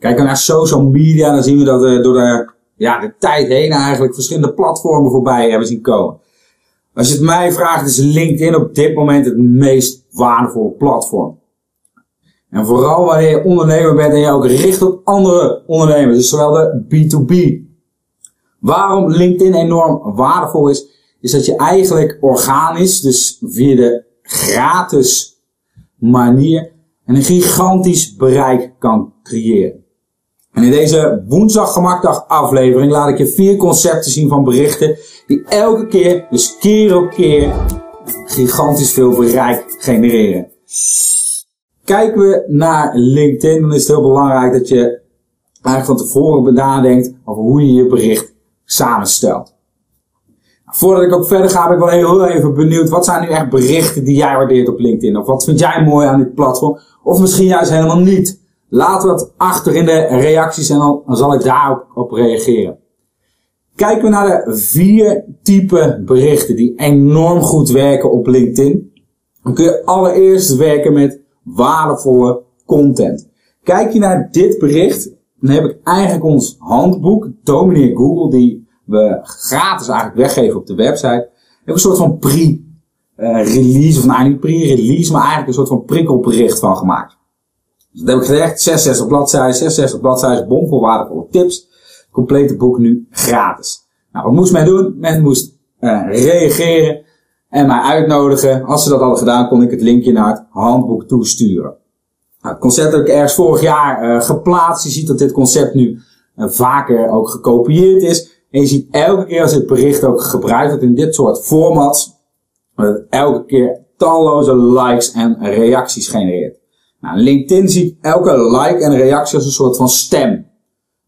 Kijken we naar social media, dan zien we dat we door de, ja, de tijd heen eigenlijk verschillende platformen voorbij hebben zien komen. Als je het mij vraagt, is LinkedIn op dit moment het meest waardevolle platform. En vooral wanneer je ondernemer bent en je ook richt op andere ondernemers, dus zowel de B2B. Waarom LinkedIn enorm waardevol is, is dat je eigenlijk organisch, dus via de gratis manier, een gigantisch bereik kan creëren. En in deze woensdag gemakdag aflevering laat ik je vier concepten zien van berichten die elke keer, dus keer op keer, gigantisch veel bereik genereren. Kijken we naar LinkedIn, dan is het heel belangrijk dat je eigenlijk van tevoren nadenkt over hoe je je bericht samenstelt. Voordat ik ook verder ga, ben ik wel heel even benieuwd. Wat zijn nu echt berichten die jij waardeert op LinkedIn? Of wat vind jij mooi aan dit platform? Of misschien juist helemaal niet. Laat dat achter in de reacties en dan, zal ik daarop op reageren. Kijken we naar de vier typen berichten die enorm goed werken op LinkedIn. Dan kun je allereerst werken met waardevolle content. Kijk je naar dit bericht, dan heb ik eigenlijk ons handboek, Domineer Google, die we gratis eigenlijk weggeven op de website. Ik heb een soort van pre-release, of nou niet pre-release, maar eigenlijk een soort van prikkelbericht van gemaakt. Dus dat heb ik gezegd, 66 bladzijden, 66 bladzijden, bomvol waardevolle tips. Complete boek nu gratis. Nou, wat moest men doen? Men moest uh, reageren en mij uitnodigen. Als ze dat hadden gedaan, kon ik het linkje naar het handboek toesturen. Nou, het concept heb ik ergens vorig jaar uh, geplaatst. Je ziet dat dit concept nu uh, vaker ook gekopieerd is. En je ziet elke keer als dit bericht ook gebruikt wordt in dit soort formats, dat het elke keer talloze likes en reacties genereert. Nou, LinkedIn ziet elke like en reactie als een soort van stem.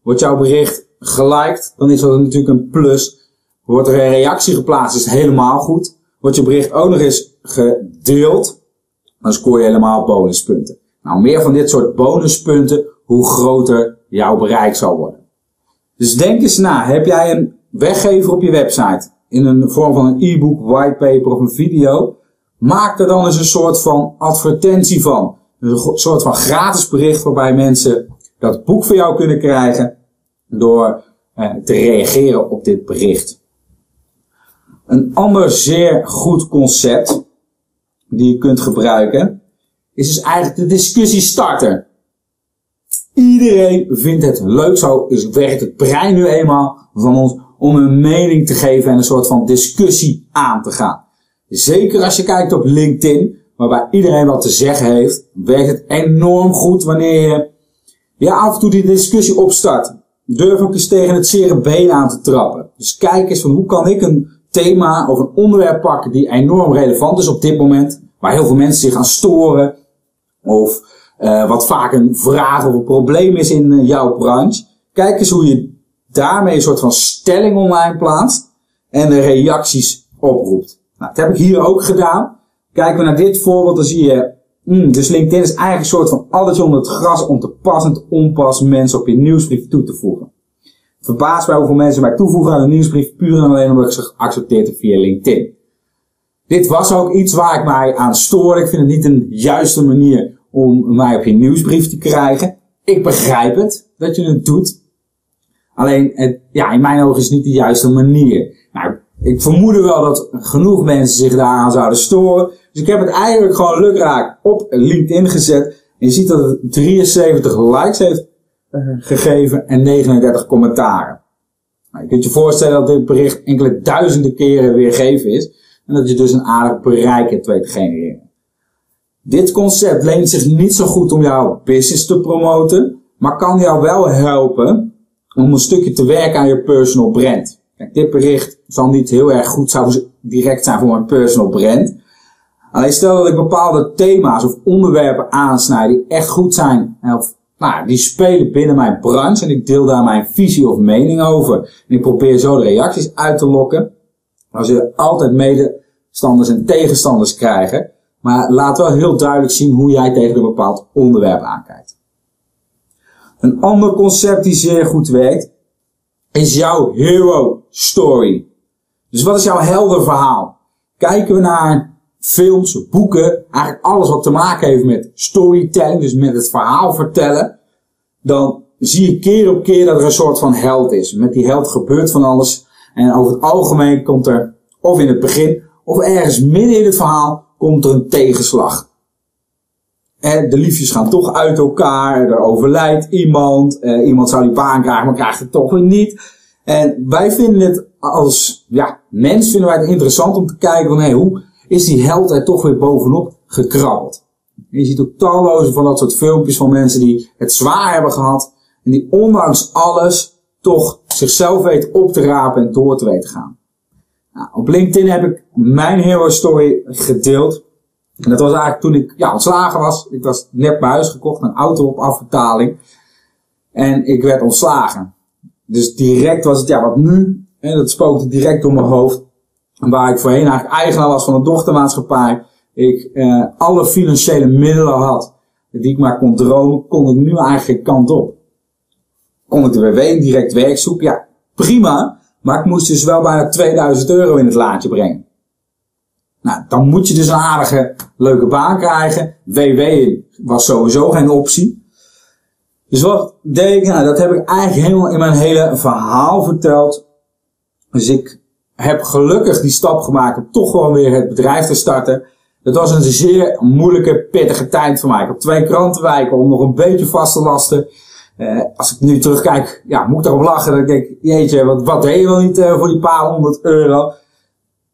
Wordt jouw bericht geliked, dan is dat natuurlijk een plus. Wordt er een reactie geplaatst, is helemaal goed. Wordt je bericht ook nog eens gedeeld, dan scoor je helemaal bonuspunten. Nou, meer van dit soort bonuspunten, hoe groter jouw bereik zal worden. Dus denk eens na, heb jij een weggever op je website in een vorm van een e-book, whitepaper of een video? Maak er dan eens een soort van advertentie van. Een soort van gratis bericht waarbij mensen dat boek voor jou kunnen krijgen door eh, te reageren op dit bericht. Een ander zeer goed concept die je kunt gebruiken is dus eigenlijk de discussiestarter. Iedereen vindt het leuk, zo werkt het brein nu eenmaal van ons om een mening te geven en een soort van discussie aan te gaan. Zeker als je kijkt op LinkedIn, waarbij iedereen wat te zeggen heeft, werkt het enorm goed wanneer je ja, af en toe die discussie opstart. Durf ook eens tegen het zere been aan te trappen. Dus kijk eens van hoe kan ik een thema of een onderwerp pakken die enorm relevant is op dit moment, waar heel veel mensen zich aan storen, of uh, wat vaak een vraag of een probleem is in uh, jouw branche. Kijk eens hoe je daarmee een soort van stelling online plaatst en de reacties oproept. Nou, dat heb ik hier ook gedaan. Kijken we naar dit voorbeeld, dan zie je, mm, dus LinkedIn is eigenlijk een soort van alletje onder het gras om te passend onpas mensen op je nieuwsbrief toe te voegen. Het verbaast mij hoeveel mensen mij toevoegen aan een nieuwsbrief puur en alleen omdat ik ze geaccepteerd heb via LinkedIn. Dit was ook iets waar ik mij aan stoorde. Ik vind het niet een juiste manier om mij op je nieuwsbrief te krijgen. Ik begrijp het dat je het doet. Alleen, ja, in mijn ogen is het niet de juiste manier. Ik vermoedde wel dat genoeg mensen zich daaraan zouden storen. Dus ik heb het eigenlijk gewoon lukraak op LinkedIn gezet. En je ziet dat het 73 likes heeft uh, gegeven en 39 commentaren. Nou, je kunt je voorstellen dat dit bericht enkele duizenden keren weergegeven is. En dat je dus een aardig bereik hebt weet te genereren. Dit concept leent zich niet zo goed om jouw business te promoten, maar kan jou wel helpen om een stukje te werken aan je personal brand. Kijk, dit bericht zal niet heel erg goed zou direct zijn voor mijn personal brand. Alleen stel dat ik bepaalde thema's of onderwerpen aansnijd die echt goed zijn, of nou, die spelen binnen mijn branche en ik deel daar mijn visie of mening over. En ik probeer zo de reacties uit te lokken. Dan zul je altijd medestanders en tegenstanders krijgen. Maar laat wel heel duidelijk zien hoe jij tegen een bepaald onderwerp aankijkt. Een ander concept die zeer goed werkt, is jouw hero story. Dus wat is jouw helder verhaal? Kijken we naar films, boeken, eigenlijk alles wat te maken heeft met storytelling, dus met het verhaal vertellen, dan zie je keer op keer dat er een soort van held is. Met die held gebeurt van alles. En over het algemeen komt er, of in het begin, of ergens midden in het verhaal, komt er een tegenslag. En de liefjes gaan toch uit elkaar, er overlijdt iemand, eh, iemand zou die baan krijgen, maar krijgt het toch weer niet. En wij vinden het als ja, mens vinden wij het interessant om te kijken van hey, hoe is die held er toch weer bovenop gekrabbeld. En je ziet ook talloze van dat soort filmpjes van mensen die het zwaar hebben gehad en die ondanks alles toch zichzelf weten op te rapen en door te weten gaan. Nou, op LinkedIn heb ik mijn hero story gedeeld. En dat was eigenlijk toen ik ja, ontslagen was. Ik was net bij huis gekocht, een auto op afbetaling. En ik werd ontslagen. Dus direct was het, ja, wat nu? En dat spookte direct door mijn hoofd. Waar ik voorheen eigenlijk eigenaar was van een dochtermaatschappij. Ik eh, alle financiële middelen had die ik maar kon dromen, kon ik nu eigenlijk kant op. Kon ik de WW direct werk zoeken? Ja, prima. Maar ik moest dus wel bijna 2000 euro in het laadje brengen. Nou, dan moet je dus een aardige, leuke baan krijgen. WW was sowieso geen optie. Dus wat deed ik? Nou, dat heb ik eigenlijk helemaal in mijn hele verhaal verteld. Dus ik heb gelukkig die stap gemaakt om toch gewoon weer het bedrijf te starten. Dat was een zeer moeilijke, pittige tijd voor mij. Ik heb twee krantenwijken om nog een beetje vast te lasten. Uh, als ik nu terugkijk, ja, moet ik erop lachen. Ik denk, jeetje, wat, wat deed je wel niet uh, voor die paar honderd euro?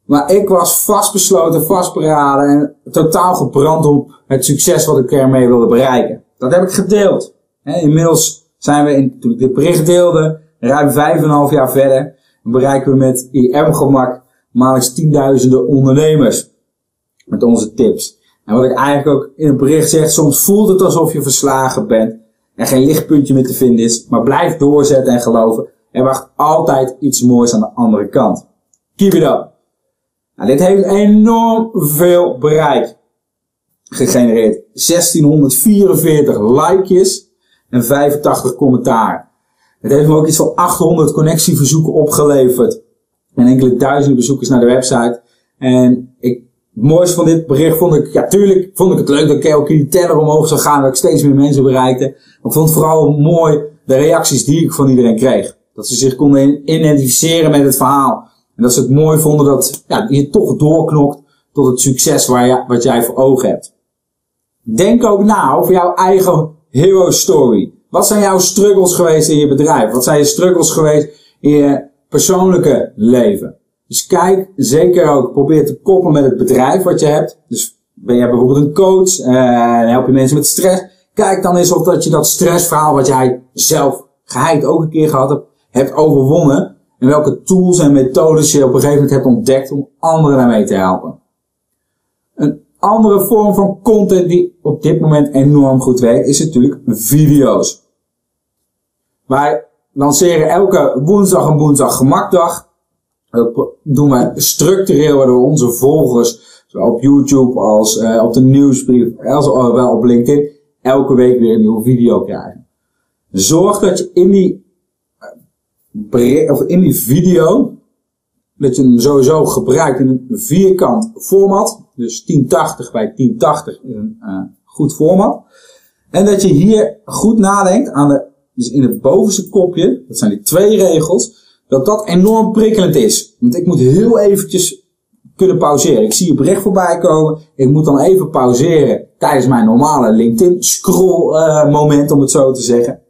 Maar ik was vastbesloten, vastberaden en totaal gebrand om het succes wat ik ermee wilde bereiken. Dat heb ik gedeeld. Inmiddels zijn we, in, toen ik dit bericht deelde, ruim vijf en een half jaar verder, bereiken we met IM-gemak maandelijks tienduizenden ondernemers. Met onze tips. En wat ik eigenlijk ook in het bericht zeg, soms voelt het alsof je verslagen bent en geen lichtpuntje meer te vinden is, maar blijf doorzetten en geloven. Er wacht altijd iets moois aan de andere kant. Keep it up. Nou, dit heeft enorm veel bereik gegenereerd. 1644 likejes en 85 commentaren. Het heeft me ook iets van 800 connectieverzoeken opgeleverd. En enkele duizenden bezoekers naar de website. En ik, het mooiste van dit bericht vond ik, ja tuurlijk vond ik het leuk dat ook die teller omhoog zou gaan. Dat ik steeds meer mensen bereikte. Maar ik vond vooral mooi de reacties die ik van iedereen kreeg. Dat ze zich konden identificeren met het verhaal. En dat ze het mooi vonden dat ja, je toch doorknokt tot het succes waar je, wat jij voor ogen hebt. Denk ook na over jouw eigen hero story. Wat zijn jouw struggles geweest in je bedrijf? Wat zijn je struggles geweest in je persoonlijke leven? Dus kijk zeker ook, probeer te koppelen met het bedrijf wat je hebt. Dus ben jij bijvoorbeeld een coach en help je mensen met stress. Kijk dan eens of dat je dat stressverhaal wat jij zelf geheid ook een keer gehad hebt, hebt overwonnen. En welke tools en methodes je op een gegeven moment hebt ontdekt om anderen daarmee te helpen. Andere vorm van content die op dit moment enorm goed werkt, is natuurlijk video's. Wij lanceren elke woensdag een woensdag gemakdag. Dat doen wij structureel, waardoor onze volgers, zowel op YouTube als uh, op de nieuwsbrief, als uh, wel op LinkedIn, elke week weer een nieuwe video krijgen. Zorg dat je in die, uh, of in die video, dat je hem sowieso gebruikt in een vierkant format. Dus 1080 bij 1080 is een uh, goed format. En dat je hier goed nadenkt aan de, dus in het bovenste kopje, dat zijn die twee regels, dat dat enorm prikkelend is. Want ik moet heel eventjes kunnen pauzeren. Ik zie bericht voorbij komen. Ik moet dan even pauzeren tijdens mijn normale LinkedIn scroll uh, moment, om het zo te zeggen.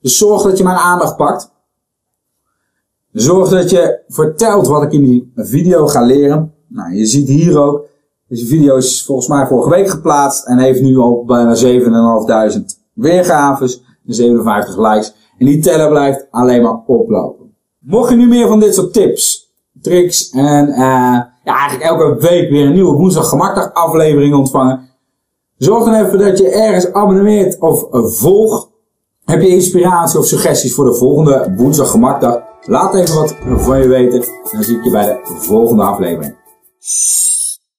Dus zorg dat je mijn aandacht pakt. Zorg dat je vertelt wat ik in die video ga leren. Nou, je ziet hier ook, deze video is volgens mij vorige week geplaatst en heeft nu al bijna 7.500 weergaves en 57 likes. En die teller blijft alleen maar oplopen. Mocht je nu meer van dit soort tips, tricks en uh, ja, eigenlijk elke week weer een nieuwe woensdag gemakdag aflevering ontvangen. Zorg dan even dat je ergens abonneert of volgt. Heb je inspiratie of suggesties voor de volgende woensdag gemakdag? Laat even wat van je weten. En dan zie ik je bij de volgende aflevering.